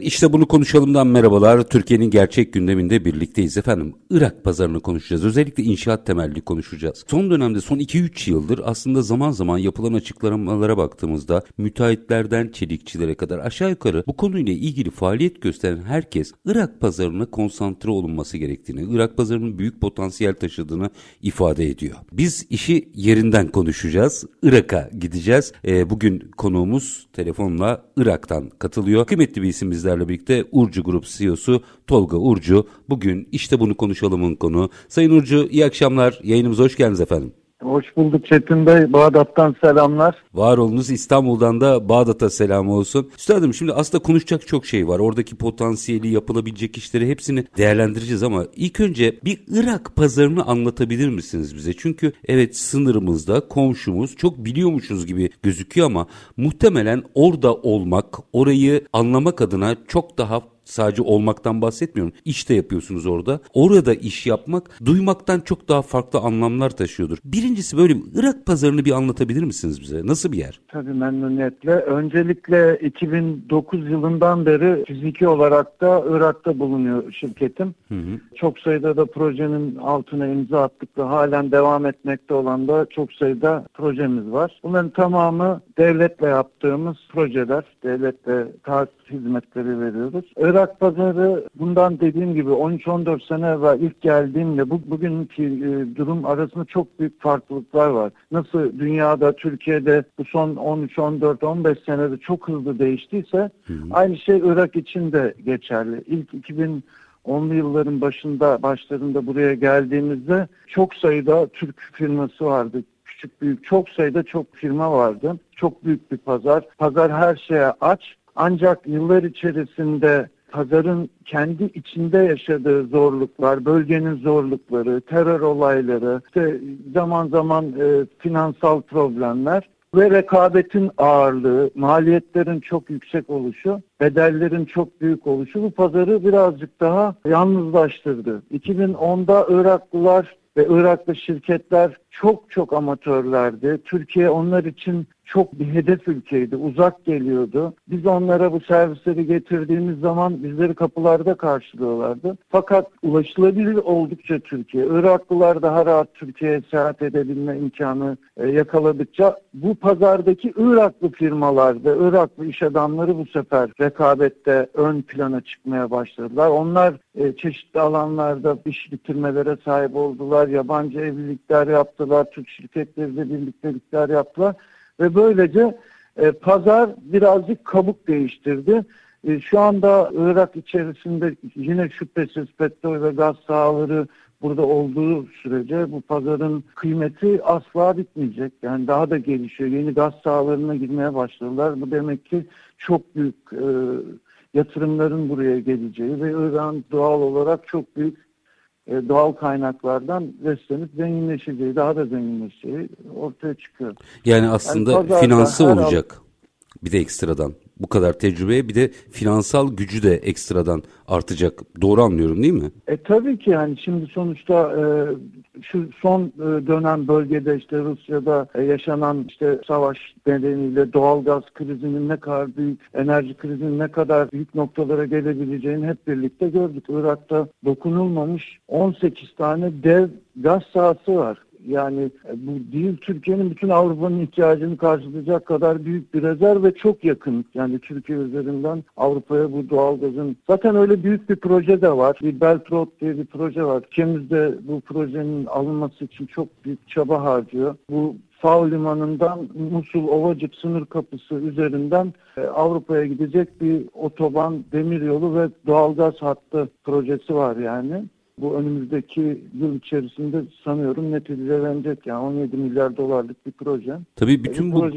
İşte bunu konuşalımdan merhabalar. Türkiye'nin gerçek gündeminde birlikteyiz efendim. Irak pazarını konuşacağız. Özellikle inşaat temelli konuşacağız. Son dönemde son 2-3 yıldır aslında zaman zaman yapılan açıklamalara baktığımızda müteahhitlerden çelikçilere kadar aşağı yukarı bu konuyla ilgili faaliyet gösteren herkes Irak pazarına konsantre olunması gerektiğini, Irak pazarının büyük potansiyel taşıdığını ifade ediyor. Biz işi yerinden konuşacağız. Irak'a gideceğiz. E, bugün konuğumuz telefonla Irak'tan katılıyor. Kıymetli bir isim bizlerle birlikte Urcu Grup CEO'su Tolga Urcu. Bugün işte bunu konuşalımın konu. Sayın Urcu iyi akşamlar. Yayınımıza hoş geldiniz efendim. Hoş bulduk Çetin Bey. Bağdat'tan selamlar. Var olunuz İstanbul'dan da Bağdat'a selam olsun. Üstadım şimdi aslında konuşacak çok şey var. Oradaki potansiyeli, yapılabilecek işleri hepsini değerlendireceğiz ama ilk önce bir Irak pazarını anlatabilir misiniz bize? Çünkü evet sınırımızda komşumuz çok biliyormuşuz gibi gözüküyor ama muhtemelen orada olmak, orayı anlamak adına çok daha sadece olmaktan bahsetmiyorum. İş de yapıyorsunuz orada. Orada iş yapmak duymaktan çok daha farklı anlamlar taşıyordur. Birincisi böyle Irak pazarını bir anlatabilir misiniz bize? Nasıl bir yer? Tabii memnuniyetle. Öncelikle 2009 yılından beri fiziki olarak da Irak'ta bulunuyor şirketim. Hı hı. Çok sayıda da projenin altına imza attık ve halen devam etmekte olan da çok sayıda projemiz var. Bunların tamamı devletle yaptığımız projeler. Devletle taahhüt hizmetleri veriyoruz. Irak pazarı bundan dediğim gibi 13-14 sene evvel ilk geldiğimde bu, bugünkü e, durum arasında çok büyük farklılıklar var. Nasıl dünyada, Türkiye'de bu son 13-14-15 senede çok hızlı değiştiyse hı hı. aynı şey Irak için de geçerli. İlk 2000 10'lu yılların başında başlarında buraya geldiğimizde çok sayıda Türk firması vardı. Küçük büyük çok sayıda çok firma vardı. Çok büyük bir pazar. Pazar her şeye aç. Ancak yıllar içerisinde pazarın kendi içinde yaşadığı zorluklar, bölgenin zorlukları, terör olayları, işte zaman zaman e, finansal problemler ve rekabetin ağırlığı, maliyetlerin çok yüksek oluşu, bedellerin çok büyük oluşu bu pazarı birazcık daha yalnızlaştırdı. 2010'da Iraklılar ve Iraklı şirketler çok çok amatörlerdi. Türkiye onlar için çok bir hedef ülkeydi, uzak geliyordu. Biz onlara bu servisleri getirdiğimiz zaman bizleri kapılarda karşılıyorlardı. Fakat ulaşılabilir oldukça Türkiye, Iraklılar daha rahat Türkiye'ye seyahat edebilme imkanı e, yakaladıkça bu pazardaki Iraklı firmalarda, Iraklı iş adamları bu sefer rekabette ön plana çıkmaya başladılar. Onlar e, çeşitli alanlarda iş bitirmelere sahip oldular, yabancı evlilikler yaptılar, Türk şirketleriyle birliktelikler yaptılar ve böylece e, pazar birazcık kabuk değiştirdi. E, şu anda Irak içerisinde yine şüphesiz petrol ve gaz sahaları burada olduğu sürece bu pazarın kıymeti asla bitmeyecek. Yani daha da gelişiyor. Yeni gaz sahalarına girmeye başladılar. Bu demek ki çok büyük e, yatırımların buraya geleceği ve İran doğal olarak çok büyük doğal kaynaklardan beslenip zenginleşeceği, daha da zenginleşeceği ortaya çıkıyor. Yani aslında yani finansı olacak bir de ekstradan. Bu kadar tecrübeye bir de finansal gücü de ekstradan artacak. Doğru anlıyorum değil mi? E tabii ki yani şimdi sonuçta e, şu son e, dönem bölgede işte Rusya'da e, yaşanan işte savaş nedeniyle doğal gaz krizinin ne kadar büyük, enerji krizinin ne kadar büyük noktalara gelebileceğini hep birlikte gördük. Irak'ta dokunulmamış 18 tane dev gaz sahası var. Yani e, bu değil Türkiye'nin bütün Avrupa'nın ihtiyacını karşılayacak kadar büyük bir rezerv ve çok yakın. Yani Türkiye üzerinden Avrupa'ya bu doğalgazın zaten öyle büyük bir proje de var. Bir Belt Road diye bir proje var. Ülkemizde bu projenin alınması için çok büyük çaba harcıyor. Bu Fav Limanı'ndan Musul Ovacık sınır kapısı üzerinden e, Avrupa'ya gidecek bir otoban, demiryolu ve doğalgaz hattı projesi var yani. Bu önümüzdeki yıl içerisinde sanıyorum neticelenecek. Yani 17 milyar dolarlık bir proje. Tabii bütün bu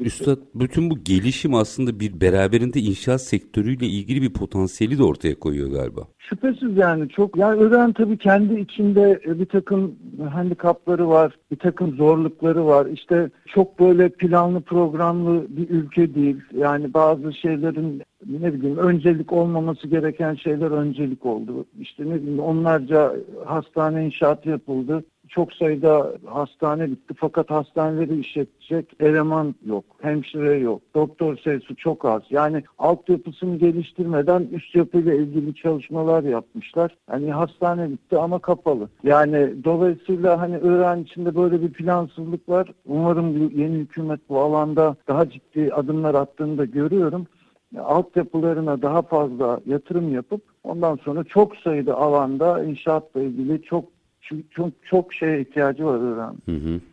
üstad bütün bu gelişim aslında bir beraberinde inşaat sektörüyle ilgili bir potansiyeli de ortaya koyuyor galiba. Şüphesiz yani çok yani Irak'ın tabii kendi içinde e, bir takım handikapları var, bir takım zorlukları var. İşte çok böyle planlı programlı bir ülke değil. Yani bazı şeylerin ne bileyim öncelik olmaması gereken şeyler öncelik oldu. İşte ne bileyim onlarca hastane inşaatı yapıldı çok sayıda hastane bitti fakat hastaneleri işletecek eleman yok, hemşire yok, doktor sayısı çok az. Yani altyapısını geliştirmeden üst yapıyla ilgili çalışmalar yapmışlar. Yani hastane bitti ama kapalı. Yani dolayısıyla hani İran içinde böyle bir plansızlık var. Umarım yeni hükümet bu alanda daha ciddi adımlar attığını da görüyorum altyapılarına daha fazla yatırım yapıp ondan sonra çok sayıda alanda inşaatla ilgili çok çünkü çok, çok şeye ihtiyacı var İran.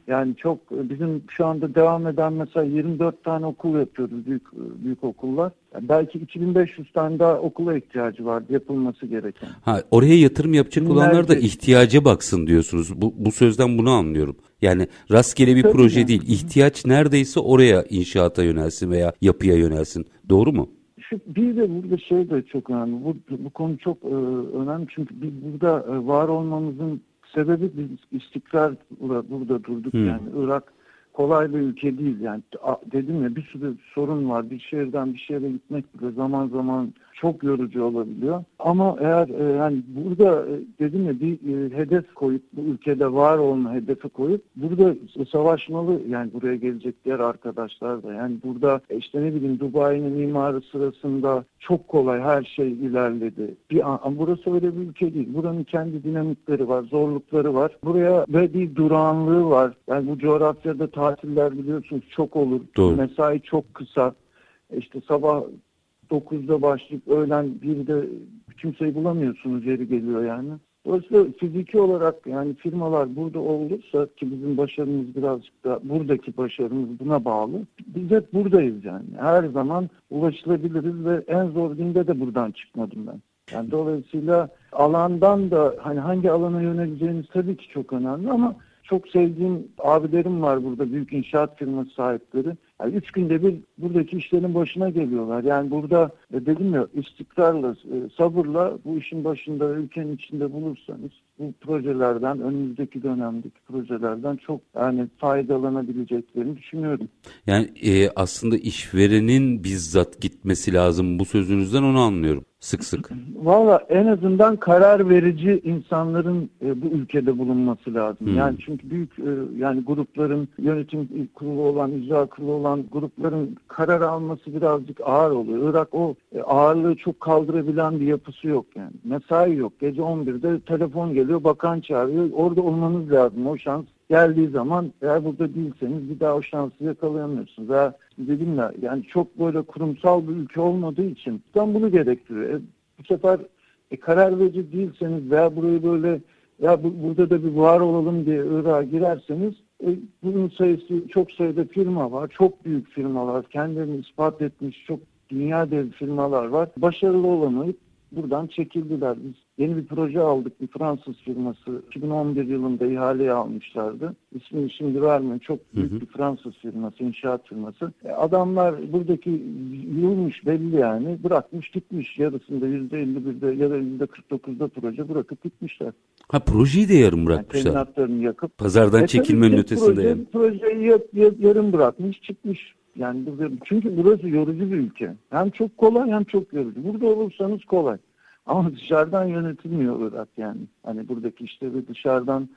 Yani çok bizim şu anda devam eden mesela 24 tane okul yapıyoruz büyük büyük okullar. Yani belki 2500 tane daha okula ihtiyacı var yapılması gereken. Ha oraya yatırım yapacak Binlerce... olanlar da ihtiyaca baksın diyorsunuz. Bu bu sözden bunu anlıyorum. Yani rastgele bir Tabii proje yani. değil. İhtiyaç neredeyse oraya inşaata yönelsin veya yapıya yönelsin. Doğru mu? Şu, bir de burada şey de çok önemli. Bu, bu konu çok e, önemli çünkü biz burada e, var olmamızın sebebi biz istikrar burada durduk hmm. yani. Irak kolay bir ülke değil yani. Dedim ya bir sürü sorun var. Bir şehirden bir şehre gitmek bile zaman zaman çok yorucu olabiliyor. Ama eğer e, yani burada e, dedim ya bir e, hedef koyup bu ülkede var olma hedefi koyup burada savaşmalı yani buraya gelecek diğer arkadaşlar da yani burada e, işte ne bileyim Dubai'nin mimarı sırasında çok kolay her şey ilerledi. Bir an, burası öyle bir ülke değil. Buranın kendi dinamikleri var, zorlukları var. Buraya ve bir durağanlığı var. Yani bu coğrafyada tatiller biliyorsunuz çok olur. Doğru. Mesai çok kısa. İşte sabah 9'da başlayıp öğlen 1'de kimseyi bulamıyorsunuz yeri geliyor yani. Dolayısıyla fiziki olarak yani firmalar burada olursa ki bizim başarımız birazcık da buradaki başarımız buna bağlı. Biz hep buradayız yani. Her zaman ulaşılabiliriz ve en zor günde de buradan çıkmadım ben. Yani dolayısıyla alandan da hani hangi alana yöneleceğiniz tabii ki çok önemli ama çok sevdiğim abilerim var burada büyük inşaat firması sahipleri. Yani üç günde bir buradaki işlerin başına geliyorlar. Yani burada e, dedim ya istikrarla, e, sabırla bu işin başında ülkenin içinde bulursanız bu projelerden, önümüzdeki dönemdeki projelerden çok yani faydalanabileceklerini düşünüyorum. Yani e, aslında işverenin bizzat gitmesi lazım bu sözünüzden onu anlıyorum sık sık. Valla en azından karar verici insanların e, bu ülkede bulunması lazım. Hmm. Yani çünkü büyük e, yani grupların yönetim kurulu olan, icra kurulu olan grupların karar alması birazcık ağır oluyor. Irak o e, ağırlığı çok kaldırabilen bir yapısı yok yani. Mesai yok. Gece 11'de telefon geliyor, bakan çağırıyor. Orada olmanız lazım. O şans geldiği zaman eğer burada değilseniz bir daha o şansı yakalayamıyorsunuz. Veya dedim ya yani çok böyle kurumsal bir ülke olmadığı için tam bunu gerektiriyor. E, bu sefer e, karar verici değilseniz veya burayı böyle ya bu, burada da bir var olalım diye Irak'a girerseniz e, bunun sayısı çok sayıda firma var. Çok büyük firmalar. Kendilerini ispat etmiş çok dünya dev firmalar var. Başarılı olamayıp buradan çekildiler. Biz yeni bir proje aldık bir Fransız firması. 2011 yılında ihaleye almışlardı. İsmini şimdi vermiyorum. Çok büyük bir Fransız firması, inşaat firması. E, adamlar buradaki yılmış belli yani. Bırakmış gitmiş yarısında %51'de ya da %49'da proje bırakıp gitmişler. Ha projeyi de yarım bırakmışlar. Yani yakıp. Pazardan e, çekilmenin ötesinde proje, yani. Projeyi yarım bırakmış çıkmış. Yani çünkü burası yorucu bir ülke. Hem çok kolay hem çok yorucu. Burada olursanız kolay. Ama dışarıdan yönetilmiyor Irak yani. Hani buradaki işleri dışarıdan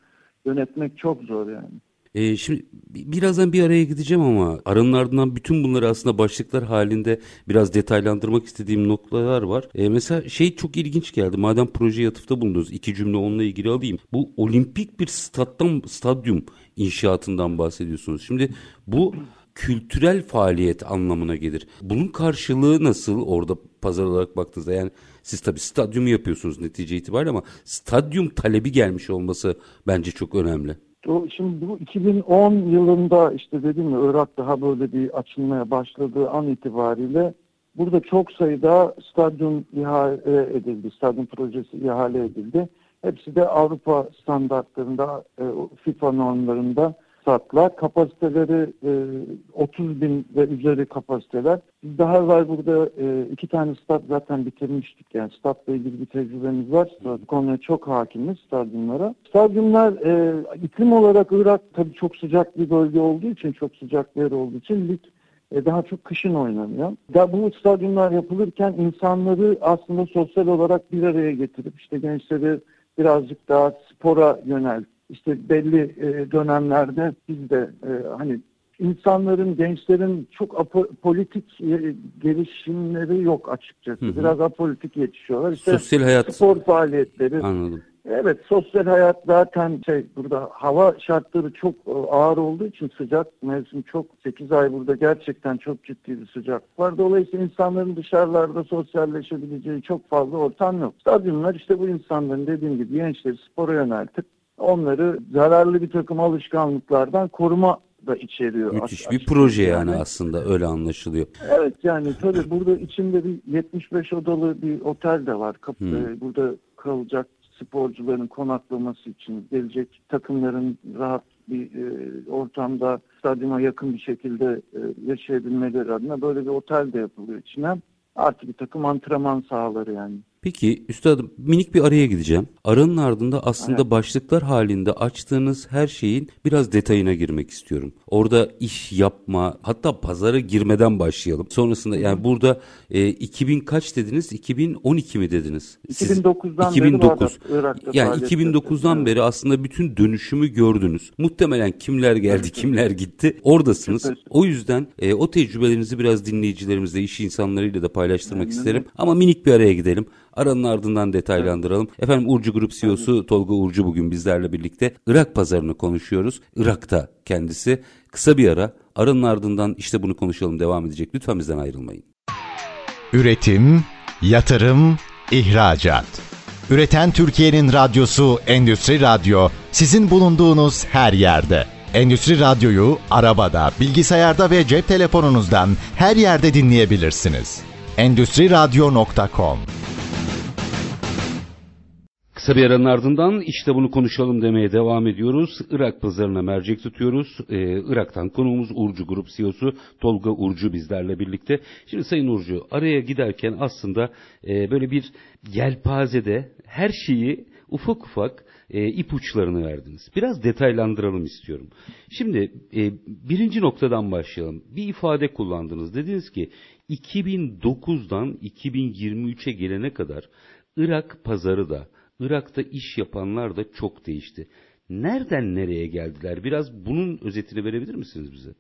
yönetmek çok zor yani. Ee, şimdi birazdan bir araya gideceğim ama aranın ardından bütün bunları aslında başlıklar halinde biraz detaylandırmak istediğim noktalar var. Ee, mesela şey çok ilginç geldi. Madem projeye atıfta bulundunuz iki cümle onunla ilgili alayım. Bu olimpik bir stat'tan stadyum inşaatından bahsediyorsunuz. Şimdi bu kültürel faaliyet anlamına gelir. Bunun karşılığı nasıl orada pazar olarak baktığınızda yani siz tabii stadyumu yapıyorsunuz netice itibariyle ama stadyum talebi gelmiş olması bence çok önemli. Şimdi bu 2010 yılında işte dedim ya Irak daha böyle bir açılmaya başladığı an itibariyle burada çok sayıda stadyum ihale edildi. Stadyum projesi ihale edildi. Hepsi de Avrupa standartlarında, e, FIFA normlarında statlar. Kapasiteleri e, 30 bin ve üzeri kapasiteler. Biz daha evvel burada e, iki tane stat zaten bitirmiştik. Yani statla ilgili bir tecrübemiz var. Bu konuya çok hakimiz stadyumlara. Stadyumlar e, iklim olarak Irak tabii çok sıcak bir bölge olduğu için, çok sıcak bir yer olduğu için lig e, daha çok kışın oynanıyor. Da bu stadyumlar yapılırken insanları aslında sosyal olarak bir araya getirip işte gençleri birazcık daha spora yönel işte belli e, dönemlerde biz de e, hani insanların, gençlerin çok apolitik gelişimleri yok açıkçası. Hı hı. Biraz apolitik yetişiyorlar. İşte Sosyal hayat. Spor faaliyetleri. Anladım. Evet sosyal hayat zaten şey burada hava şartları çok e, ağır olduğu için sıcak mevsim çok 8 ay burada gerçekten çok ciddi bir sıcak var. Dolayısıyla insanların dışarılarda sosyalleşebileceği çok fazla ortam yok. Stadyumlar işte bu insanların dediğim gibi gençleri spora yöneltip onları zararlı bir takım alışkanlıklardan koruma da içeriyor. Müthiş bir proje yani, yani aslında öyle anlaşılıyor. Evet yani tabii burada içinde bir 75 odalı bir otel de var. Kapı, hmm. Burada kalacak sporcuların konaklaması için gelecek takımların rahat bir e, ortamda stadyuma yakın bir şekilde e, yaşayabilmeleri adına böyle bir otel de yapılıyor içine. Artı bir takım antrenman sahaları yani. Peki üstadım minik bir araya gideceğim. Aranın ardında aslında evet. başlıklar halinde açtığınız her şeyin biraz detayına girmek istiyorum. Orada iş yapma hatta pazara girmeden başlayalım. Sonrasında yani burada e, 2000 kaç dediniz? 2012 mi dediniz? 2009'dan 2009. beri Irak'ta Yani 2009'dan evet. beri aslında bütün dönüşümü gördünüz. Muhtemelen kimler geldi kimler gitti oradasınız. O yüzden e, o tecrübelerinizi biraz dinleyicilerimizle iş insanlarıyla da paylaştırmak isterim. Ama minik bir araya gidelim. Aranın ardından detaylandıralım. Evet. Efendim Urcu Grup CEO'su. Tolga Urcu bugün bizlerle birlikte Irak pazarını konuşuyoruz. Irak'ta kendisi. Kısa bir ara. Aranın ardından işte bunu konuşalım devam edecek. Lütfen bizden ayrılmayın. Üretim, yatırım, ihracat. Üreten Türkiye'nin radyosu Endüstri Radyo sizin bulunduğunuz her yerde. Endüstri Radyo'yu arabada, bilgisayarda ve cep telefonunuzdan her yerde dinleyebilirsiniz. Endüstri Radyo.com Kısa bir aranın ardından işte bunu konuşalım demeye devam ediyoruz. Irak pazarına mercek tutuyoruz. Ee, Irak'tan konuğumuz Urcu Grup CEO'su Tolga Urcu bizlerle birlikte. Şimdi Sayın Urcu araya giderken aslında e, böyle bir yelpazede her şeyi ufak ufak e, ipuçlarını verdiniz. Biraz detaylandıralım istiyorum. Şimdi e, birinci noktadan başlayalım. Bir ifade kullandınız. Dediniz ki 2009'dan 2023'e gelene kadar Irak pazarı da Irak'ta iş yapanlar da çok değişti. Nereden nereye geldiler? Biraz bunun özetini verebilir misiniz bize?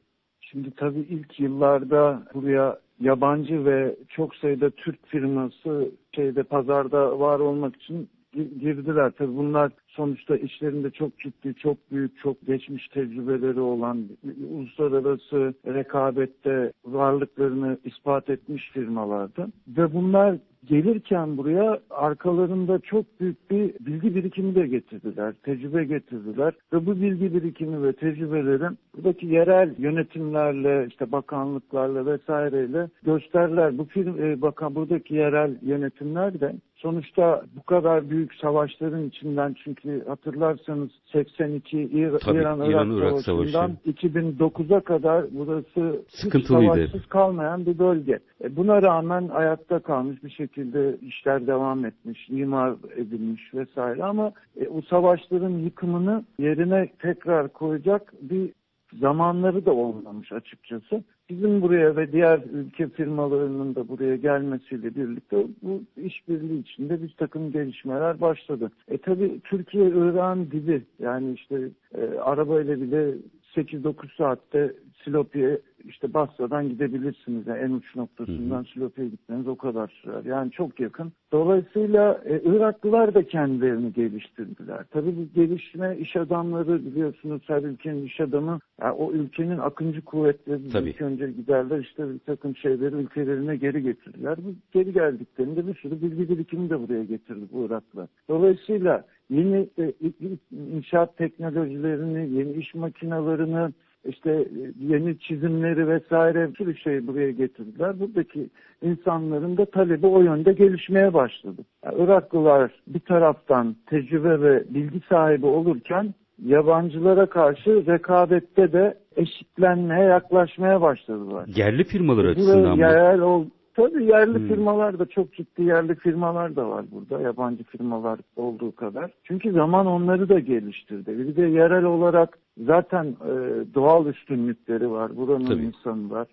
Şimdi tabii ilk yıllarda buraya yabancı ve çok sayıda Türk firması şeyde pazarda var olmak için girdiler. Tabii bunlar sonuçta işlerinde çok ciddi, çok büyük, çok geçmiş tecrübeleri olan, uluslararası rekabette varlıklarını ispat etmiş firmalardı. Ve bunlar gelirken buraya arkalarında çok büyük bir bilgi birikimi de getirdiler, tecrübe getirdiler ve bu bilgi birikimi ve tecrübelerin buradaki yerel yönetimlerle, işte bakanlıklarla vesaireyle gösterler. Bu film, e, bakan buradaki yerel yönetimler de sonuçta bu kadar büyük savaşların içinden çünkü hatırlarsanız 82 İr Tabii, İran Irak, Irak Savaşı'ndan 2009'a kadar burası hiç savaşsız kalmayan bir bölge. E, buna rağmen ayakta kalmış bir şekilde işler devam etmiş, imar edilmiş vesaire ama e, o savaşların yıkımını yerine tekrar koyacak bir zamanları da olmamış açıkçası. Bizim buraya ve diğer ülke firmalarının da buraya gelmesiyle birlikte bu işbirliği içinde bir takım gelişmeler başladı. E tabi Türkiye Irak'ın dibi yani işte e, arabayla bile 8-9 saatte Silopi'ye işte Basra'dan gidebilirsiniz. Yani en uç noktasından Silopi'ye gitmeniz o kadar sürer. Yani çok yakın. Dolayısıyla e, Iraklılar da kendilerini geliştirdiler. Tabii bu gelişme iş adamları biliyorsunuz her ülkenin iş adamı yani o ülkenin akıncı kuvvetleri Tabii. ilk önce giderler işte bir takım şeyleri ülkelerine geri getirirler. Bu geri geldiklerinde bir sürü bilgi birikimi de buraya getirdi bu Iraklılar. Dolayısıyla yeni e, inşaat teknolojilerini, yeni iş makinalarını, işte e, yeni çizimleri vesaire bir sürü şey buraya getirdiler. Buradaki insanların da talebi o yönde gelişmeye başladı. Yani Iraklılar bir taraftan tecrübe ve bilgi sahibi olurken yabancılara karşı rekabette de eşitlenmeye yaklaşmaya başladılar. Yerli firmalar açısından mı? Yerel ol, tabii yerli hmm. firmalar da çok ciddi yerli firmalar da var burada. Yabancı firmalar olduğu kadar. Çünkü zaman onları da geliştirdi. Bir de yerel olarak zaten e, doğal üstünlükleri var. Buranın tabii. insanı var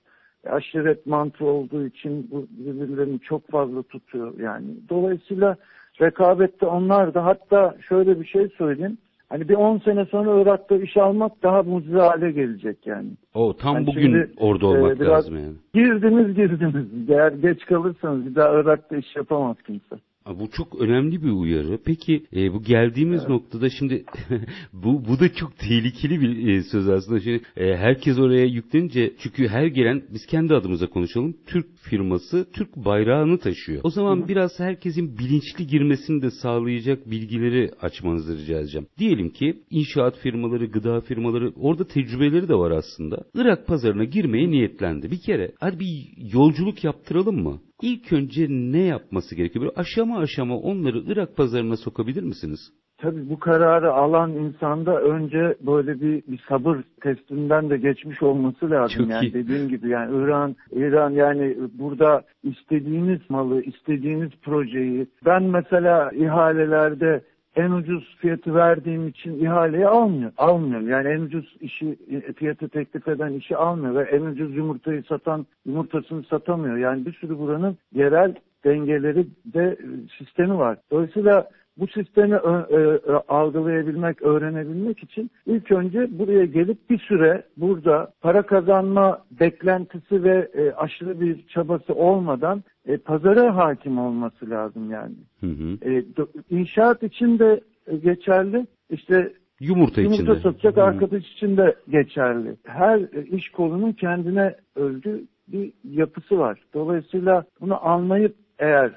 aşiret mantığı olduğu için bu birbirlerini çok fazla tutuyor yani. Dolayısıyla rekabette onlar da hatta şöyle bir şey söyleyeyim. Hani bir 10 sene sonra Irak'ta iş almak daha mucize hale gelecek yani. O tam yani bugün şimdi, orada olmak e, lazım yani. Girdiniz girdiniz. Eğer geç kalırsanız bir daha Irak'ta iş yapamaz kimse. Bu çok önemli bir uyarı. Peki e, bu geldiğimiz evet. noktada şimdi bu bu da çok tehlikeli bir e, söz aslında. Şimdi e, herkes oraya yüklenince çünkü her gelen biz kendi adımıza konuşalım. Türk firması Türk bayrağını taşıyor. O zaman Hı. biraz herkesin bilinçli girmesini de sağlayacak bilgileri açmanızı rica edeceğim. Diyelim ki inşaat firmaları, gıda firmaları orada tecrübeleri de var aslında. Irak pazarına girmeye niyetlendi. Bir kere hadi bir yolculuk yaptıralım mı? İlk önce ne yapması gerekiyor? Böyle aşama aşama onları Irak pazarına sokabilir misiniz? Tabii bu kararı alan insanda önce böyle bir, bir sabır testinden de geçmiş olması lazım. Çok yani iyi. dediğim gibi yani İran, İran yani burada istediğiniz malı, istediğiniz projeyi ben mesela ihalelerde en ucuz fiyatı verdiğim için ihaleyi almıyor. Almıyor. Yani en ucuz işi fiyatı teklif eden işi almıyor ve en ucuz yumurtayı satan yumurtasını satamıyor. Yani bir sürü buranın yerel dengeleri de sistemi var. Dolayısıyla bu sistemi e, e, algılayabilmek, öğrenebilmek için ilk önce buraya gelip bir süre burada para kazanma beklentisi ve e, aşırı bir çabası olmadan e, pazara hakim olması lazım yani. Hı hı. E, inşaat için de geçerli. İşte Yumurta, Yumurta içinde. satacak hmm. arkadaş için de geçerli. Her iş kolunun kendine özgü bir yapısı var. Dolayısıyla bunu anlayıp eğer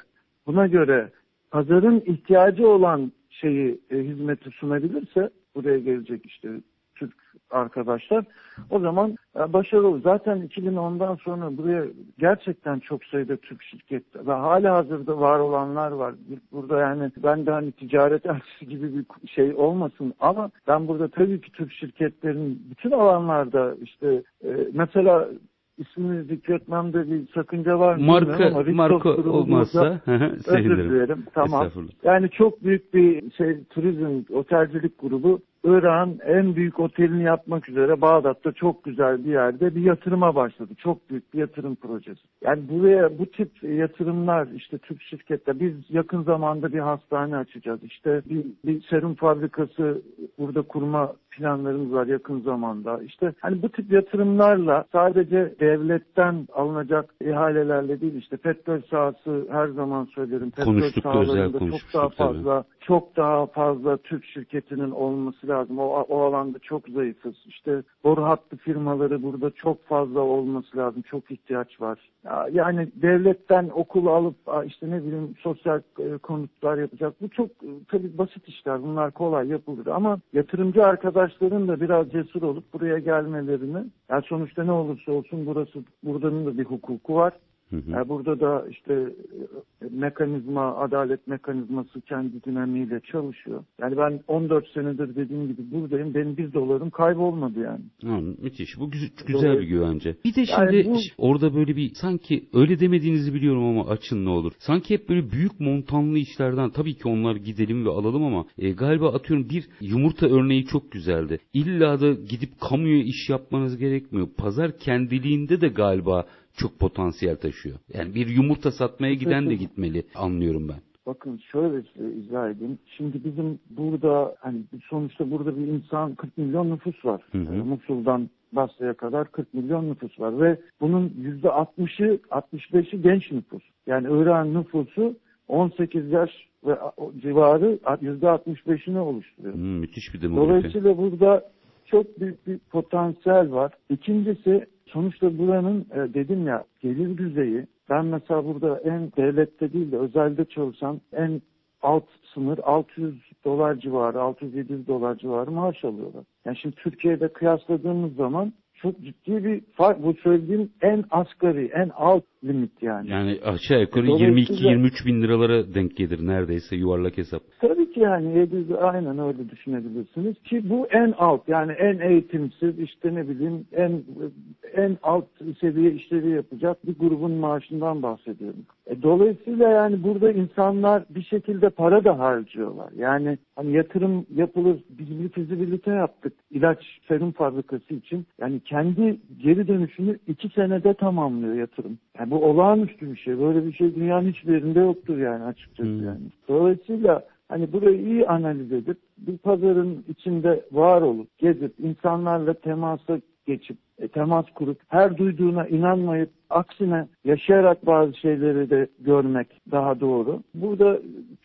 buna göre pazarın ihtiyacı olan şeyi e, hizmeti sunabilirse buraya gelecek işte Türk arkadaşlar o zaman e, başarılı. Zaten 2010'dan sonra buraya gerçekten çok sayıda Türk şirket ve hala hazırda var olanlar var. Burada yani ben de hani ticaret elçisi gibi bir şey olmasın ama ben burada tabii ki Türk şirketlerin bütün alanlarda işte e, mesela ismini zikretmemde bir sakınca var mı? Marka, ama marka olmazsa özür dilerim. Tamam. Yani çok büyük bir şey turizm, otelcilik grubu Irak'ın en büyük otelini yapmak üzere Bağdat'ta çok güzel bir yerde bir yatırıma başladı. Çok büyük bir yatırım projesi. Yani buraya bu tip yatırımlar işte Türk şirkette biz yakın zamanda bir hastane açacağız. İşte bir, bir serum fabrikası burada kurma planlarımız var yakın zamanda. İşte hani bu tip yatırımlarla sadece devletten alınacak ihalelerle değil işte petrol sahası her zaman söylerim. Petrol sahalarında çok daha fazla tabii. Çok daha fazla Türk şirketinin olması lazım. O, o alanda çok zayıfız. İşte boru hattı firmaları burada çok fazla olması lazım. Çok ihtiyaç var. Yani devletten okul alıp işte ne bileyim sosyal e, konutlar yapacak. Bu çok e, tabii basit işler. Bunlar kolay yapılır ama yatırımcı arkadaşların da biraz cesur olup buraya gelmelerini yani sonuçta ne olursa olsun burası buradanın da bir hukuku var. Hı hı. Yani burada da işte e, mekanizma, adalet mekanizması kendi dinamiğiyle çalışıyor. Yani ben 14 senedir dediğim gibi buradayım. Benim bir dolarım kaybolmadı yani. Ha, müthiş. Bu güzel, güzel bir güvence. Bir de şimdi yani bu... orada böyle bir sanki öyle demediğinizi biliyorum ama açın ne olur. Sanki hep böyle büyük montanlı işlerden tabii ki onlar gidelim ve alalım ama e, galiba atıyorum bir yumurta örneği çok güzeldi. İlla da gidip kamuya iş yapmanız gerekmiyor. Pazar kendiliğinde de galiba çok potansiyel taşıyor. Yani bir yumurta satmaya giden de gitmeli anlıyorum ben. Bakın şöyle size izah edeyim. Şimdi bizim burada hani sonuçta burada bir insan 40 milyon nüfus var. Hı hı. Yani Musul'dan Basra'ya kadar 40 milyon nüfus var ve bunun %60'ı 65'i genç nüfus. Yani İran nüfusu 18 yaş ve civarı %65'ini oluşturuyor. Hmm, müthiş bir demografi. Dolayısıyla burada çok büyük bir potansiyel var. İkincisi sonuçta buranın e, dedim ya gelir düzeyi ben mesela burada en devlette değil de özelde çalışan en alt sınır 600 dolar civarı, 600-700 dolar civarı maaş alıyorlar. Yani şimdi Türkiye'de kıyasladığımız zaman çok ciddi bir fark. Bu söylediğim en asgari, en alt limit yani. Yani aşağı yukarı 22-23 bin liralara denk gelir neredeyse yuvarlak hesap. Tabii ki yani 700 aynen öyle düşünebilirsiniz ki bu en alt yani en eğitimsiz işte ne bileyim en en alt seviye işleri yapacak bir grubun maaşından bahsediyorum. E, dolayısıyla yani burada insanlar bir şekilde para da harcıyorlar. Yani hani yatırım yapılır biz bir fizibilite yaptık ilaç serum fabrikası için. Yani kendi geri dönüşünü iki senede tamamlıyor yatırım. Yani bu olağanüstü bir şey. Böyle bir şey dünyanın hiçbir yerinde yoktur yani açıkçası hmm. yani. Dolayısıyla hani burayı iyi analiz edip bir pazarın içinde var olup gezip insanlarla temasa geçip e, temas kurup her duyduğuna inanmayıp aksine yaşayarak bazı şeyleri de görmek daha doğru. Burada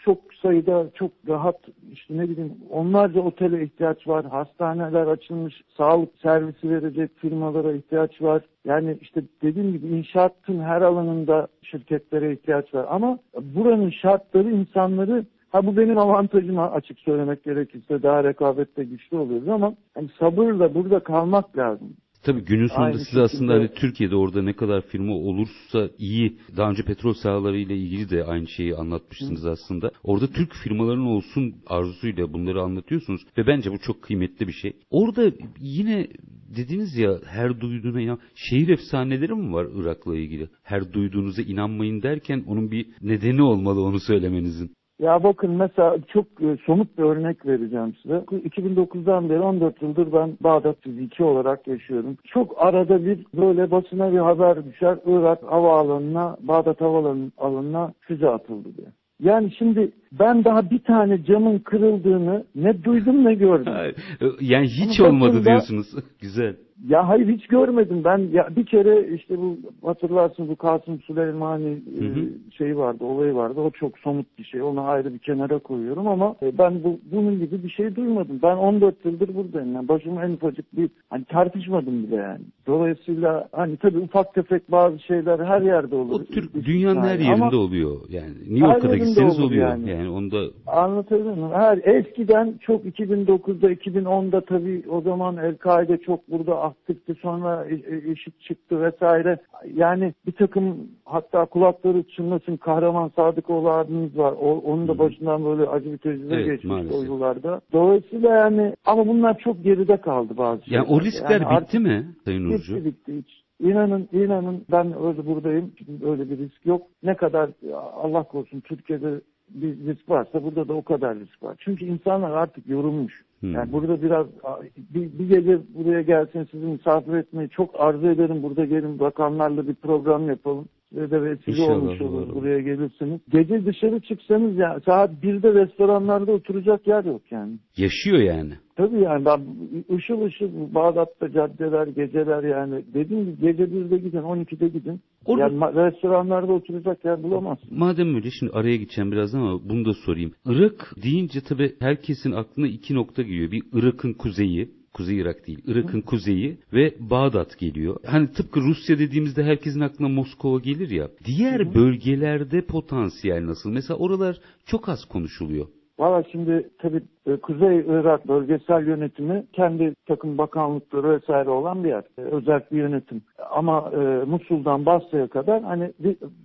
çok sayıda çok rahat işte ne bileyim onlarca otele ihtiyaç var. Hastaneler açılmış, sağlık servisi verecek firmalara ihtiyaç var. Yani işte dediğim gibi inşaatın her alanında şirketlere ihtiyaç var. Ama buranın şartları insanları Ha bu benim avantajım açık söylemek gerekirse daha rekabette güçlü oluyoruz ama hani sabırla burada kalmak lazım. Tabii günün sonunda Aynı siz aslında hani Türkiye'de orada ne kadar firma olursa iyi. Daha önce petrol sahaları ile ilgili de aynı şeyi anlatmıştınız Hı. aslında. Orada Türk firmaların olsun arzusuyla bunları anlatıyorsunuz ve bence bu çok kıymetli bir şey. Orada yine dediniz ya her duyduğuna inan. Şehir efsaneleri mi var Irak'la ilgili? Her duyduğunuza inanmayın derken onun bir nedeni olmalı onu söylemenizin. Ya bakın mesela çok e, somut bir örnek vereceğim size. 2009'dan beri 14 yıldır ben Bağdat fiziki olarak yaşıyorum. Çok arada bir böyle basına bir haber düşer. Irak havaalanına, Bağdat havaalanına füze atıldı diye. Yani şimdi ben daha bir tane camın kırıldığını ne duydum ne gördüm. yani hiç Ama olmadı diyorsunuz. Güzel. Ya hayır hiç görmedim ben. Ya bir kere işte bu hatırlarsın bu Kasım Süleymani hı hı. E, şeyi vardı, olayı vardı. O çok somut bir şey. Onu ayrı bir kenara koyuyorum ama e, ben bu bunun gibi bir şey duymadım. Ben 14 yıldır buradayım. Yani başım en ufacık bir hani tartışmadım bile yani. Dolayısıyla hani tabii ufak tefek bazı şeyler her yerde olur. O Türk dünyanın her yerinde ama oluyor. Yani New York'a gitseniz oluyor. Yani. yani onda Anlatabiliyor muyum? Her eskiden çok 2009'da 2010'da tabii o zaman El-Kaide çok burada aktifti sonra IŞİD çıktı vesaire. Yani bir takım hatta kulakları çınlasın Kahraman Sadıkoğlu abimiz var. O, onun da başından böyle acı bir tecrübe evet, geçmiş maalesef. o yıllarda. Dolayısıyla yani ama bunlar çok geride kaldı bazı şeyler. Yani o riskler yani bitti mi Sayın Uğurcu? Bitti bitti hiç. İnanın, inanın ben öyle buradayım. Öyle bir risk yok. Ne kadar Allah korusun Türkiye'de bir risk varsa burada da o kadar risk var. Çünkü insanlar artık yorulmuş. Hmm. Yani burada biraz bir, bir gece buraya gelsin sizi misafir etmeyi çok arzu ederim. Burada gelin bakanlarla bir program yapalım. Size de vesile İnşallah, olmuş olur doğru. buraya gelirsiniz. Gece dışarı çıksanız ya saat 1'de restoranlarda oturacak yer yok yani. Yaşıyor yani. Tabii yani ben ışıl ışıl Bağdat'ta caddeler, geceler yani dediğim gibi gece 1'de gidin, 12'de gidin. Orada, yani restoranlarda oturacak yer bulamazsın. Madem öyle şimdi araya gideceğim biraz ama bunu da sorayım. Irak deyince tabii herkesin aklına iki nokta geliyor. Bir Irak'ın kuzeyi, Kuzey Irak değil, Irak'ın kuzeyi ve Bağdat geliyor. Hani tıpkı Rusya dediğimizde herkesin aklına Moskova gelir ya. Diğer bölgelerde potansiyel nasıl? Mesela oralar çok az konuşuluyor. Valla şimdi tabii e, Kuzey Irak bölgesel yönetimi kendi takım bakanlıkları vesaire olan bir yer. E, özel bir yönetim. Ama e, Musul'dan Basra'ya kadar hani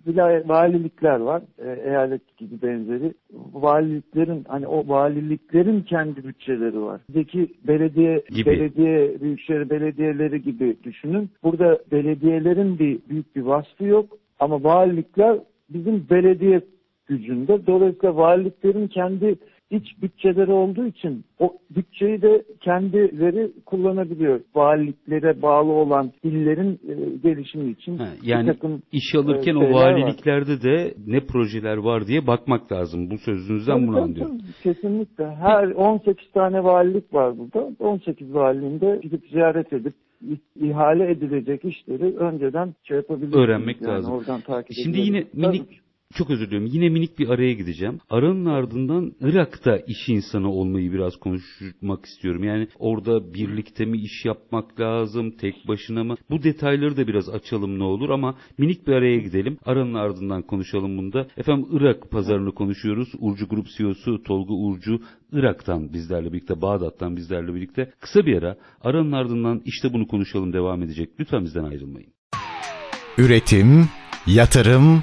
vilayet, valilikler var. E, eyalet gibi benzeri. Valiliklerin hani o valiliklerin kendi bütçeleri var. Bizdeki belediye gibi. belediye büyükşehir belediyeleri gibi düşünün. Burada belediyelerin bir büyük bir vasfı yok ama valilikler bizim belediye gücünde. Dolayısıyla valiliklerin kendi iç bütçeleri olduğu için o bütçeyi de kendileri kullanabiliyor. Valiliklere bağlı olan illerin e, gelişimi için. Ha, yani takım, iş alırken e, o valiliklerde var. de ne projeler var diye bakmak lazım. Bu sözünüzden tabii, bunu anlıyorum. Kesinlikle. Her 18 tane valilik var burada. 18 valiliğinde gidip ziyaret edip ihale edilecek işleri önceden şey yapabilirsiniz. Öğrenmek yani lazım. Oradan takip Şimdi yine minik çok özür diliyorum. Yine minik bir araya gideceğim. Aranın ardından Irak'ta iş insanı olmayı biraz konuşmak istiyorum. Yani orada birlikte mi iş yapmak lazım, tek başına mı? Bu detayları da biraz açalım ne olur ama minik bir araya gidelim. Aranın ardından konuşalım bunda. Efendim Irak pazarını konuşuyoruz. Urcu Grup CEO'su Tolga Urcu Irak'tan bizlerle birlikte, Bağdat'tan bizlerle birlikte. Kısa bir ara. Aranın ardından işte bunu konuşalım devam edecek. Lütfen bizden ayrılmayın. Üretim, yatırım,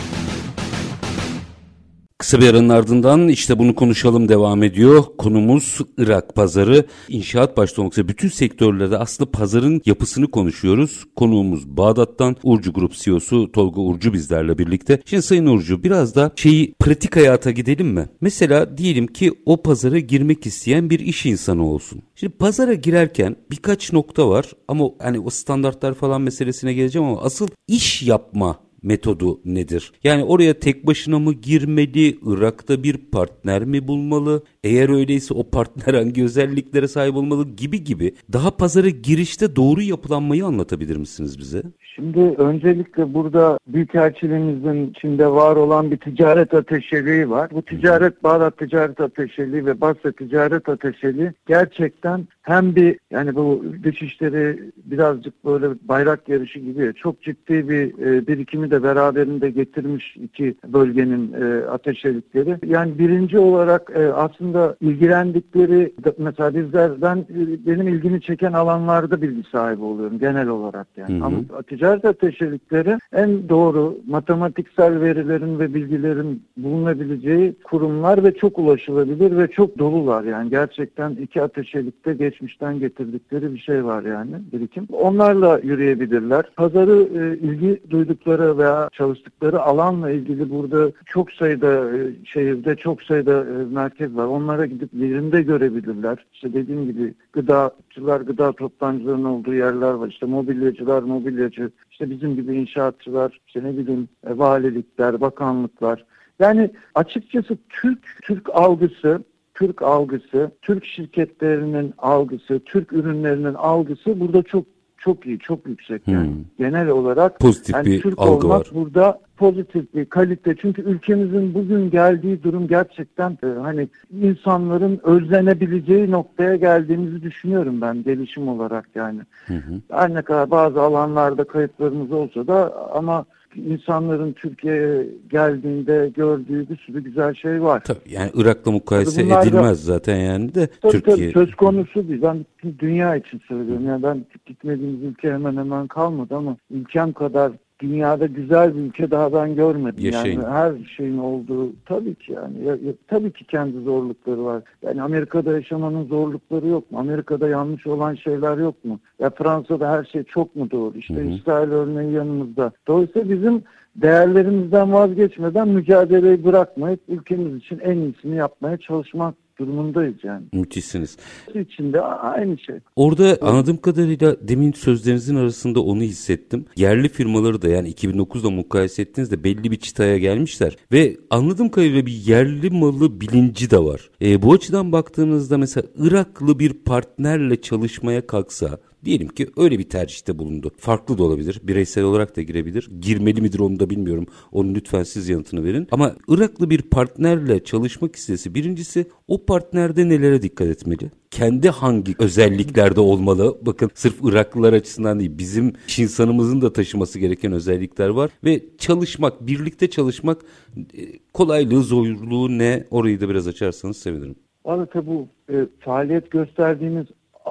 Kısa bir aranın ardından işte bunu konuşalım devam ediyor. Konumuz Irak pazarı. İnşaat başta olmak üzere bütün sektörlerde aslında pazarın yapısını konuşuyoruz. Konuğumuz Bağdat'tan Urcu Grup CEO'su Tolga Urcu bizlerle birlikte. Şimdi Sayın Urcu biraz da şeyi pratik hayata gidelim mi? Mesela diyelim ki o pazara girmek isteyen bir iş insanı olsun. Şimdi pazara girerken birkaç nokta var ama hani o standartlar falan meselesine geleceğim ama asıl iş yapma metodu nedir? Yani oraya tek başına mı girmeli? Irak'ta bir partner mi bulmalı? Eğer öyleyse o partner hangi özelliklere sahip olmalı gibi gibi. Daha pazara girişte doğru yapılanmayı anlatabilir misiniz bize? Şimdi öncelikle burada Büyükelçiliğimizin içinde var olan bir ticaret ateşeliği var. Bu ticaret Bağdat Ticaret Ateşeliği ve Basra Ticaret Ateşeliği gerçekten hem bir yani bu dışişleri birazcık böyle bayrak yarışı gibi çok ciddi bir e, birikimi de beraberinde getirmiş iki bölgenin e, ateşelikleri. Yani birinci olarak e, aslında ilgilendikleri mesela bizlerden benim ilgimi çeken alanlarda bilgi sahibi oluyorum genel olarak yani. Hı hı. Ama ticaret ateşelikleri en doğru matematiksel verilerin ve bilgilerin bulunabileceği kurumlar ve çok ulaşılabilir ve çok dolular yani gerçekten iki ateşelikte geçmişten getirdikleri bir şey var yani birikim. Onlarla yürüyebilirler. Pazarı e, ilgi duydukları veya çalıştıkları alanla ilgili burada çok sayıda e, şehirde çok sayıda e, merkez var. Onlara gidip yerinde görebilirler. İşte dediğim gibi gıdacılar, gıda toptancılarının olduğu yerler var. İşte mobilyacılar, mobilyacı, işte bizim gibi inşaatçılar, işte ne bileyim e, valilikler, bakanlıklar. Yani açıkçası Türk Türk algısı Türk algısı, Türk şirketlerinin algısı, Türk ürünlerinin algısı burada çok çok iyi, çok yüksek yani. Hmm. Genel olarak pozitif yani bir Türk algı olmak var. burada pozitif bir kalite. Çünkü ülkemizin bugün geldiği durum gerçekten e, hani insanların özlenebileceği noktaya geldiğimizi düşünüyorum ben gelişim olarak yani. Hı hı. Her ne kadar bazı alanlarda kayıplarımız olsa da ama insanların Türkiye'ye geldiğinde gördüğü bir sürü güzel şey var. Tabii yani Irak'la mukayese edilmez da, zaten yani de tabii, Türkiye. Tabii, söz konusu değil. Ben dünya için söylüyorum. Yani ben gitmediğimiz ülke hemen hemen kalmadı ama ülkem kadar dünyada güzel bir ülke daha ben görmedim. Yaşayın. Yani her şeyin olduğu tabii ki yani ya, ya, tabii ki kendi zorlukları var. Yani Amerika'da yaşamanın zorlukları yok mu? Amerika'da yanlış olan şeyler yok mu? Ya Fransa'da her şey çok mu doğru? İşte hı hı. İsrail örneği yanımızda. Dolayısıyla bizim değerlerimizden vazgeçmeden mücadeleyi bırakmayıp ülkemiz için en iyisini yapmaya çalışmak durumundayız yani. Müthişsiniz. İçinde aynı şey. Orada anladığım kadarıyla demin sözlerinizin arasında onu hissettim. Yerli firmaları da yani 2009'da mukayese ettiğinizde belli bir çıtaya gelmişler. Ve anladığım kadarıyla bir yerli malı bilinci de var. E, bu açıdan baktığınızda mesela Iraklı bir partnerle çalışmaya kalksa Diyelim ki öyle bir tercihte bulundu. Farklı da olabilir. Bireysel olarak da girebilir. Girmeli midir onu da bilmiyorum. Onun lütfen siz yanıtını verin. Ama Iraklı bir partnerle çalışmak istesi birincisi o partnerde nelere dikkat etmeli? kendi hangi özelliklerde olmalı? Bakın sırf Iraklılar açısından değil bizim insanımızın da taşıması gereken özellikler var ve çalışmak, birlikte çalışmak e, kolaylığı, zorluğu ne? Orayı da biraz açarsanız sevinirim. Valla bu e, faaliyet gösterdiğimiz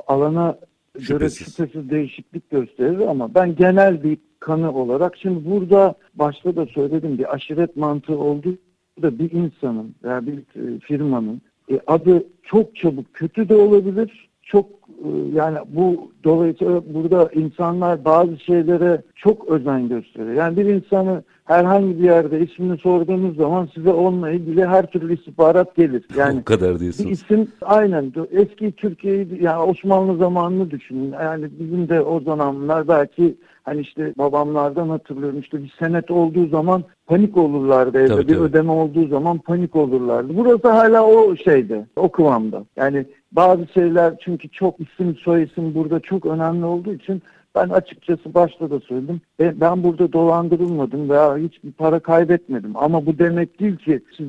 alana göre şüphesiz değişiklik gösterir ama ben genel bir kanı olarak şimdi burada başta da söyledim bir aşiret mantığı olduğu da bir insanın veya bir e, firmanın e, adı çok çabuk kötü de olabilir çok yani bu dolayısıyla burada insanlar bazı şeylere çok özen gösteriyor. Yani bir insanı herhangi bir yerde ismini sorduğunuz zaman size onunla ilgili her türlü istihbarat gelir. Yani o kadar diyorsunuz. İsim aynen eski Türkiye'yi yani Osmanlı zamanını düşünün. Yani bizim de o zamanlar belki Hani işte babamlardan hatırlıyorum işte bir senet olduğu zaman panik olurlardı evde. Tabii, bir tabii. ödeme olduğu zaman panik olurlardı. Burası hala o şeyde, o kıvamda. Yani bazı şeyler çünkü çok isim soy isim burada çok önemli olduğu için ben açıkçası başta da söyledim. Ben, ben burada dolandırılmadım veya hiçbir para kaybetmedim. Ama bu demek değil ki siz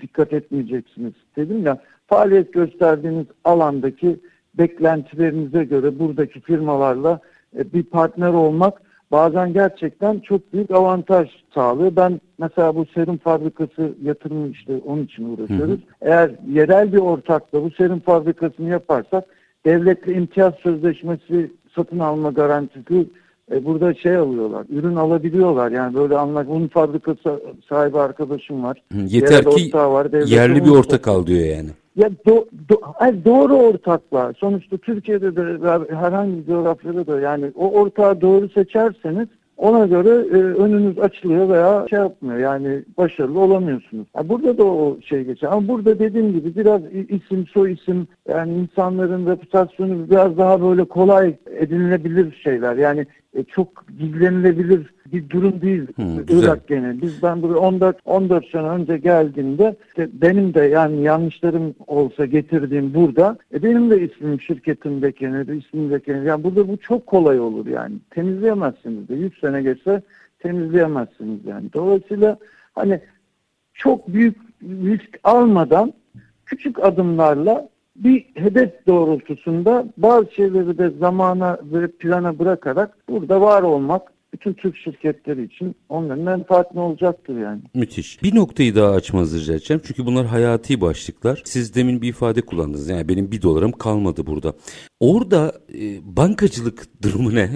dikkat etmeyeceksiniz dedim ya. Faaliyet gösterdiğiniz alandaki beklentilerinize göre buradaki firmalarla bir partner olmak bazen gerçekten çok büyük avantaj sağlıyor. Ben mesela bu serum fabrikası yatırımı işte onun için uğraşıyoruz. Hı hı. Eğer yerel bir ortakla bu serum fabrikasını yaparsak devletle imtiyaz sözleşmesi satın alma garantisi e, burada şey alıyorlar, ürün alabiliyorlar. Yani böyle anlak, bunun fabrikası sahibi arkadaşım var. Yeter ki var, yerli bir ortak al diyor yani. Ya do, do, hayır, doğru ortaklar. Sonuçta Türkiye'de de herhangi bir coğrafyada da yani o ortağı doğru seçerseniz ona göre e, önünüz açılıyor veya şey yapmıyor yani başarılı olamıyorsunuz. Yani burada da o şey geçer ama burada dediğim gibi biraz isim soy isim yani insanların reputasyonu biraz daha böyle kolay edinilebilir şeyler. Yani e, çok gizlenilebilir bir durum değil hmm, Irak gene. Biz ben buraya 14 14 sene önce geldiğimde işte benim de yani yanlışlarım olsa getirdiğim burada e, benim de ismim şirketim bekenir, ismim bekenir. Yani burada bu çok kolay olur yani. Temizleyemezsiniz de. 100 sene geçse temizleyemezsiniz yani. Dolayısıyla hani çok büyük risk almadan küçük adımlarla bir hedef doğrultusunda bazı şeyleri de zamana ve plana bırakarak burada var olmak bütün Türk şirketleri için onların menfaatine olacaktır yani. Müthiş. Bir noktayı daha açmanızı rica edeceğim. Çünkü bunlar hayati başlıklar. Siz demin bir ifade kullandınız. Yani benim bir dolarım kalmadı burada. Orada e, bankacılık durumu ne?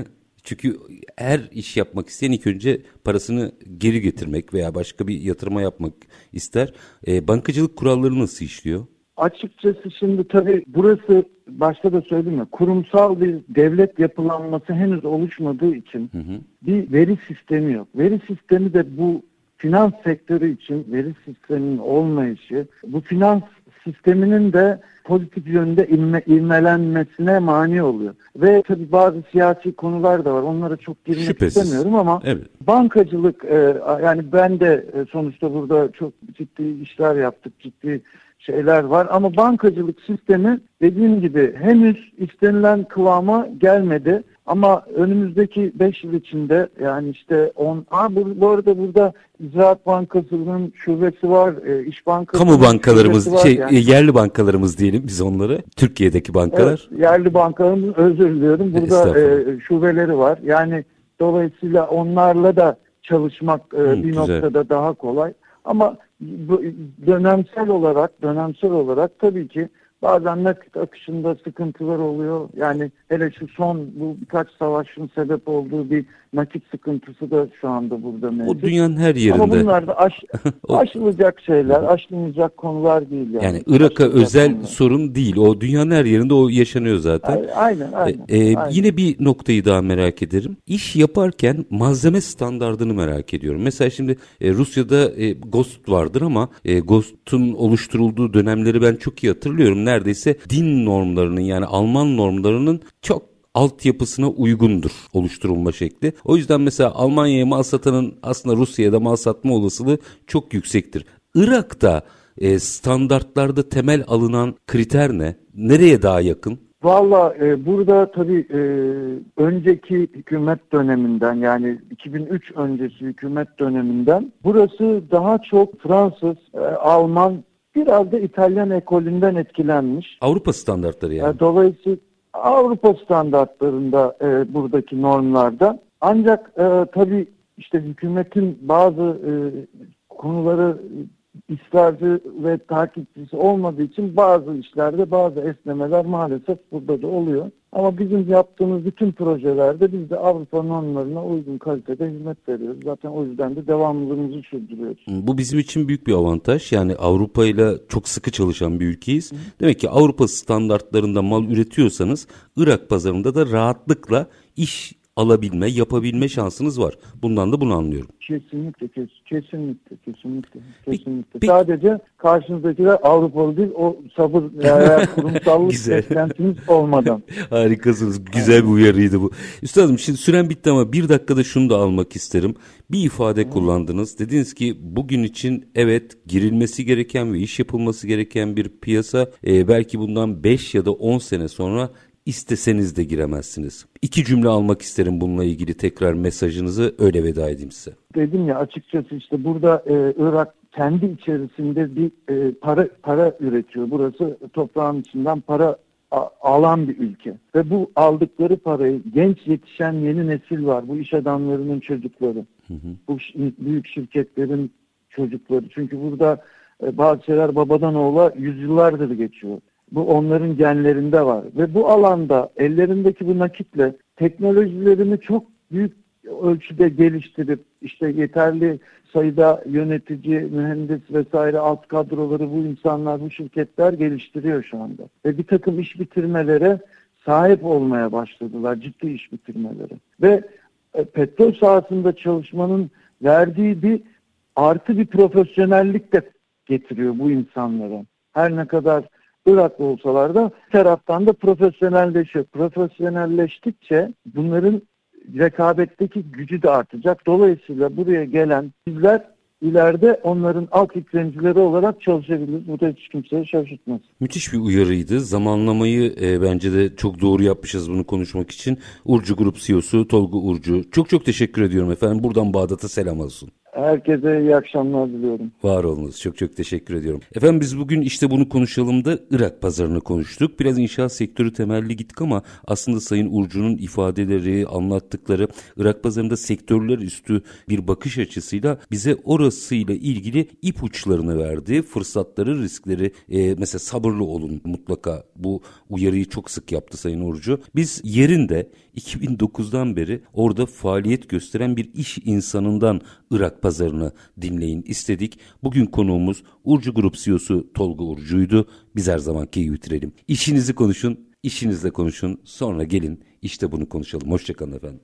Çünkü her iş yapmak isteyen ilk önce parasını geri getirmek veya başka bir yatırıma yapmak ister. E, bankacılık kuralları nasıl işliyor? Açıkçası şimdi tabii burası başta da söyledim ya kurumsal bir devlet yapılanması henüz oluşmadığı için hı hı. bir veri sistemi yok. Veri sistemi de bu finans sektörü için veri sisteminin olmayışı, bu finans sisteminin de pozitif yönde ilme, ilmelenmesine mani oluyor. Ve tabii bazı siyasi konular da var. Onlara çok girmek Şüphesiz. istemiyorum ama evet. bankacılık e, yani ben de e, sonuçta burada çok ciddi işler yaptık. Ciddi şeyler var ama bankacılık sistemi dediğim gibi henüz istenilen kıvama gelmedi. Ama önümüzdeki 5 yıl içinde yani işte 10 Aa, bu, bu arada burada Ziraat Bankası'nın şubesi var, e, İş Bankası Kamu bankalarımız, şey yani. E, yerli bankalarımız diyelim biz onları. Türkiye'deki bankalar. Evet, yerli bankalarımız özür diliyorum. Burada e, şubeleri var. Yani dolayısıyla onlarla da çalışmak e, Hı, bir güzel. noktada daha kolay. Ama dönemsel olarak dönemsel olarak tabii ki bazen nakit akışında sıkıntılar oluyor. Yani hele şu son bu birkaç savaşın sebep olduğu bir nakit sıkıntısı da şu anda burada mevcut. O dünyanın her yerinde. Ama bunlar da aş, aşılacak şeyler, aşılmayacak konular değil. Yani, yani Irak'a özel konular. sorun değil. O dünyanın her yerinde o yaşanıyor zaten. Aynen, aynen. Ee, aynen. Yine bir noktayı daha merak ederim. İş yaparken malzeme standardını merak ediyorum. Mesela şimdi e, Rusya'da e, GOST vardır ama e, GOST'un oluşturulduğu dönemleri ben çok iyi hatırlıyorum. Neredeyse din normlarının yani Alman normlarının çok altyapısına uygundur oluşturulma şekli. O yüzden mesela Almanya'ya mal satanın aslında Rusya'ya da mal satma olasılığı çok yüksektir. Irak'ta e, standartlarda temel alınan kriter ne? Nereye daha yakın? Valla e, burada tabii e, önceki hükümet döneminden yani 2003 öncesi hükümet döneminden burası daha çok Fransız, e, Alman biraz da İtalyan ekolünden etkilenmiş. Avrupa standartları yani. E, dolayısıyla Avrupa standartlarında e, buradaki normlarda. Ancak e, tabii işte hükümetin bazı e, konuları ısrarcı ve takipçisi olmadığı için bazı işlerde bazı esnemeler maalesef burada da oluyor. Ama bizim yaptığımız bütün projelerde biz de Avrupa normlarına uygun kalitede hizmet veriyoruz. Zaten o yüzden de devamlılığımızı sürdürüyoruz. Bu bizim için büyük bir avantaj. Yani Avrupa ile çok sıkı çalışan bir ülkeyiz. Hı. Demek ki Avrupa standartlarında mal üretiyorsanız Irak pazarında da rahatlıkla iş alabilme, yapabilme şansınız var. Bundan da bunu anlıyorum. Kesinlikle, kes, kesinlikle, kesinlikle, kesinlikle. Peki- Sadece karşınızdakiler Avrupalı değil, o sabır veya kurumsallık beklentiniz olmadan. Harikasınız. Güzel bir uyarıydı bu. Üstadım şimdi süren bitti ama bir dakikada şunu da almak isterim. Bir ifade kullandınız. Dediniz ki bugün için evet girilmesi gereken ve iş yapılması gereken bir piyasa. Ee, belki bundan 5 ya da 10 sene sonra isteseniz de giremezsiniz. İki cümle almak isterim bununla ilgili tekrar mesajınızı öyle veda edeyim size. Dedim ya açıkçası işte burada e, Irak kendi içerisinde bir e, para para üretiyor. Burası toprağın içinden para alan bir ülke. Ve bu aldıkları parayı genç yetişen yeni nesil var. Bu iş adamlarının çocukları. Bu şi- büyük şirketlerin çocukları. Çünkü burada e, bazı şeyler babadan oğula yüzyıllardır geçiyor. Bu onların genlerinde var. Ve bu alanda ellerindeki bu nakitle teknolojilerini çok büyük ölçüde geliştirip işte yeterli sayıda yönetici, mühendis vesaire alt kadroları bu insanlar, bu şirketler geliştiriyor şu anda. Ve bir takım iş bitirmelere sahip olmaya başladılar, ciddi iş bitirmelere. Ve e, petrol sahasında çalışmanın verdiği bir artı bir profesyonellik de getiriyor bu insanlara. Her ne kadar Iraklı olsalar da taraftan da profesyonelleşiyor. Profesyonelleştikçe bunların rekabetteki gücü de artacak. Dolayısıyla buraya gelen bizler ileride onların alt yüklenicileri olarak çalışabiliriz. Bu da hiç kimseyi şaşırtmaz. Müthiş bir uyarıydı. Zamanlamayı e, bence de çok doğru yapmışız bunu konuşmak için. Urcu Grup CEO'su Tolga Urcu. Çok çok teşekkür ediyorum efendim. Buradan Bağdat'a selam olsun. Herkese iyi akşamlar diliyorum. Var olunuz. Çok çok teşekkür ediyorum. Efendim biz bugün işte bunu konuşalım da Irak pazarını konuştuk. Biraz inşaat sektörü temelli gittik ama aslında Sayın Urcu'nun ifadeleri, anlattıkları Irak pazarında sektörler üstü bir bakış açısıyla bize orasıyla ilgili ipuçlarını verdi. Fırsatları, riskleri e, mesela sabırlı olun mutlaka. Bu uyarıyı çok sık yaptı Sayın Urcu. Biz yerinde 2009'dan beri orada faaliyet gösteren bir iş insanından Irak pazarını dinleyin istedik. Bugün konuğumuz Urcu Grup CEO'su Tolga Urcu'ydu. Biz her zamanki gibi bitirelim. İşinizi konuşun, işinizle konuşun. Sonra gelin işte bunu konuşalım. Hoşçakalın efendim.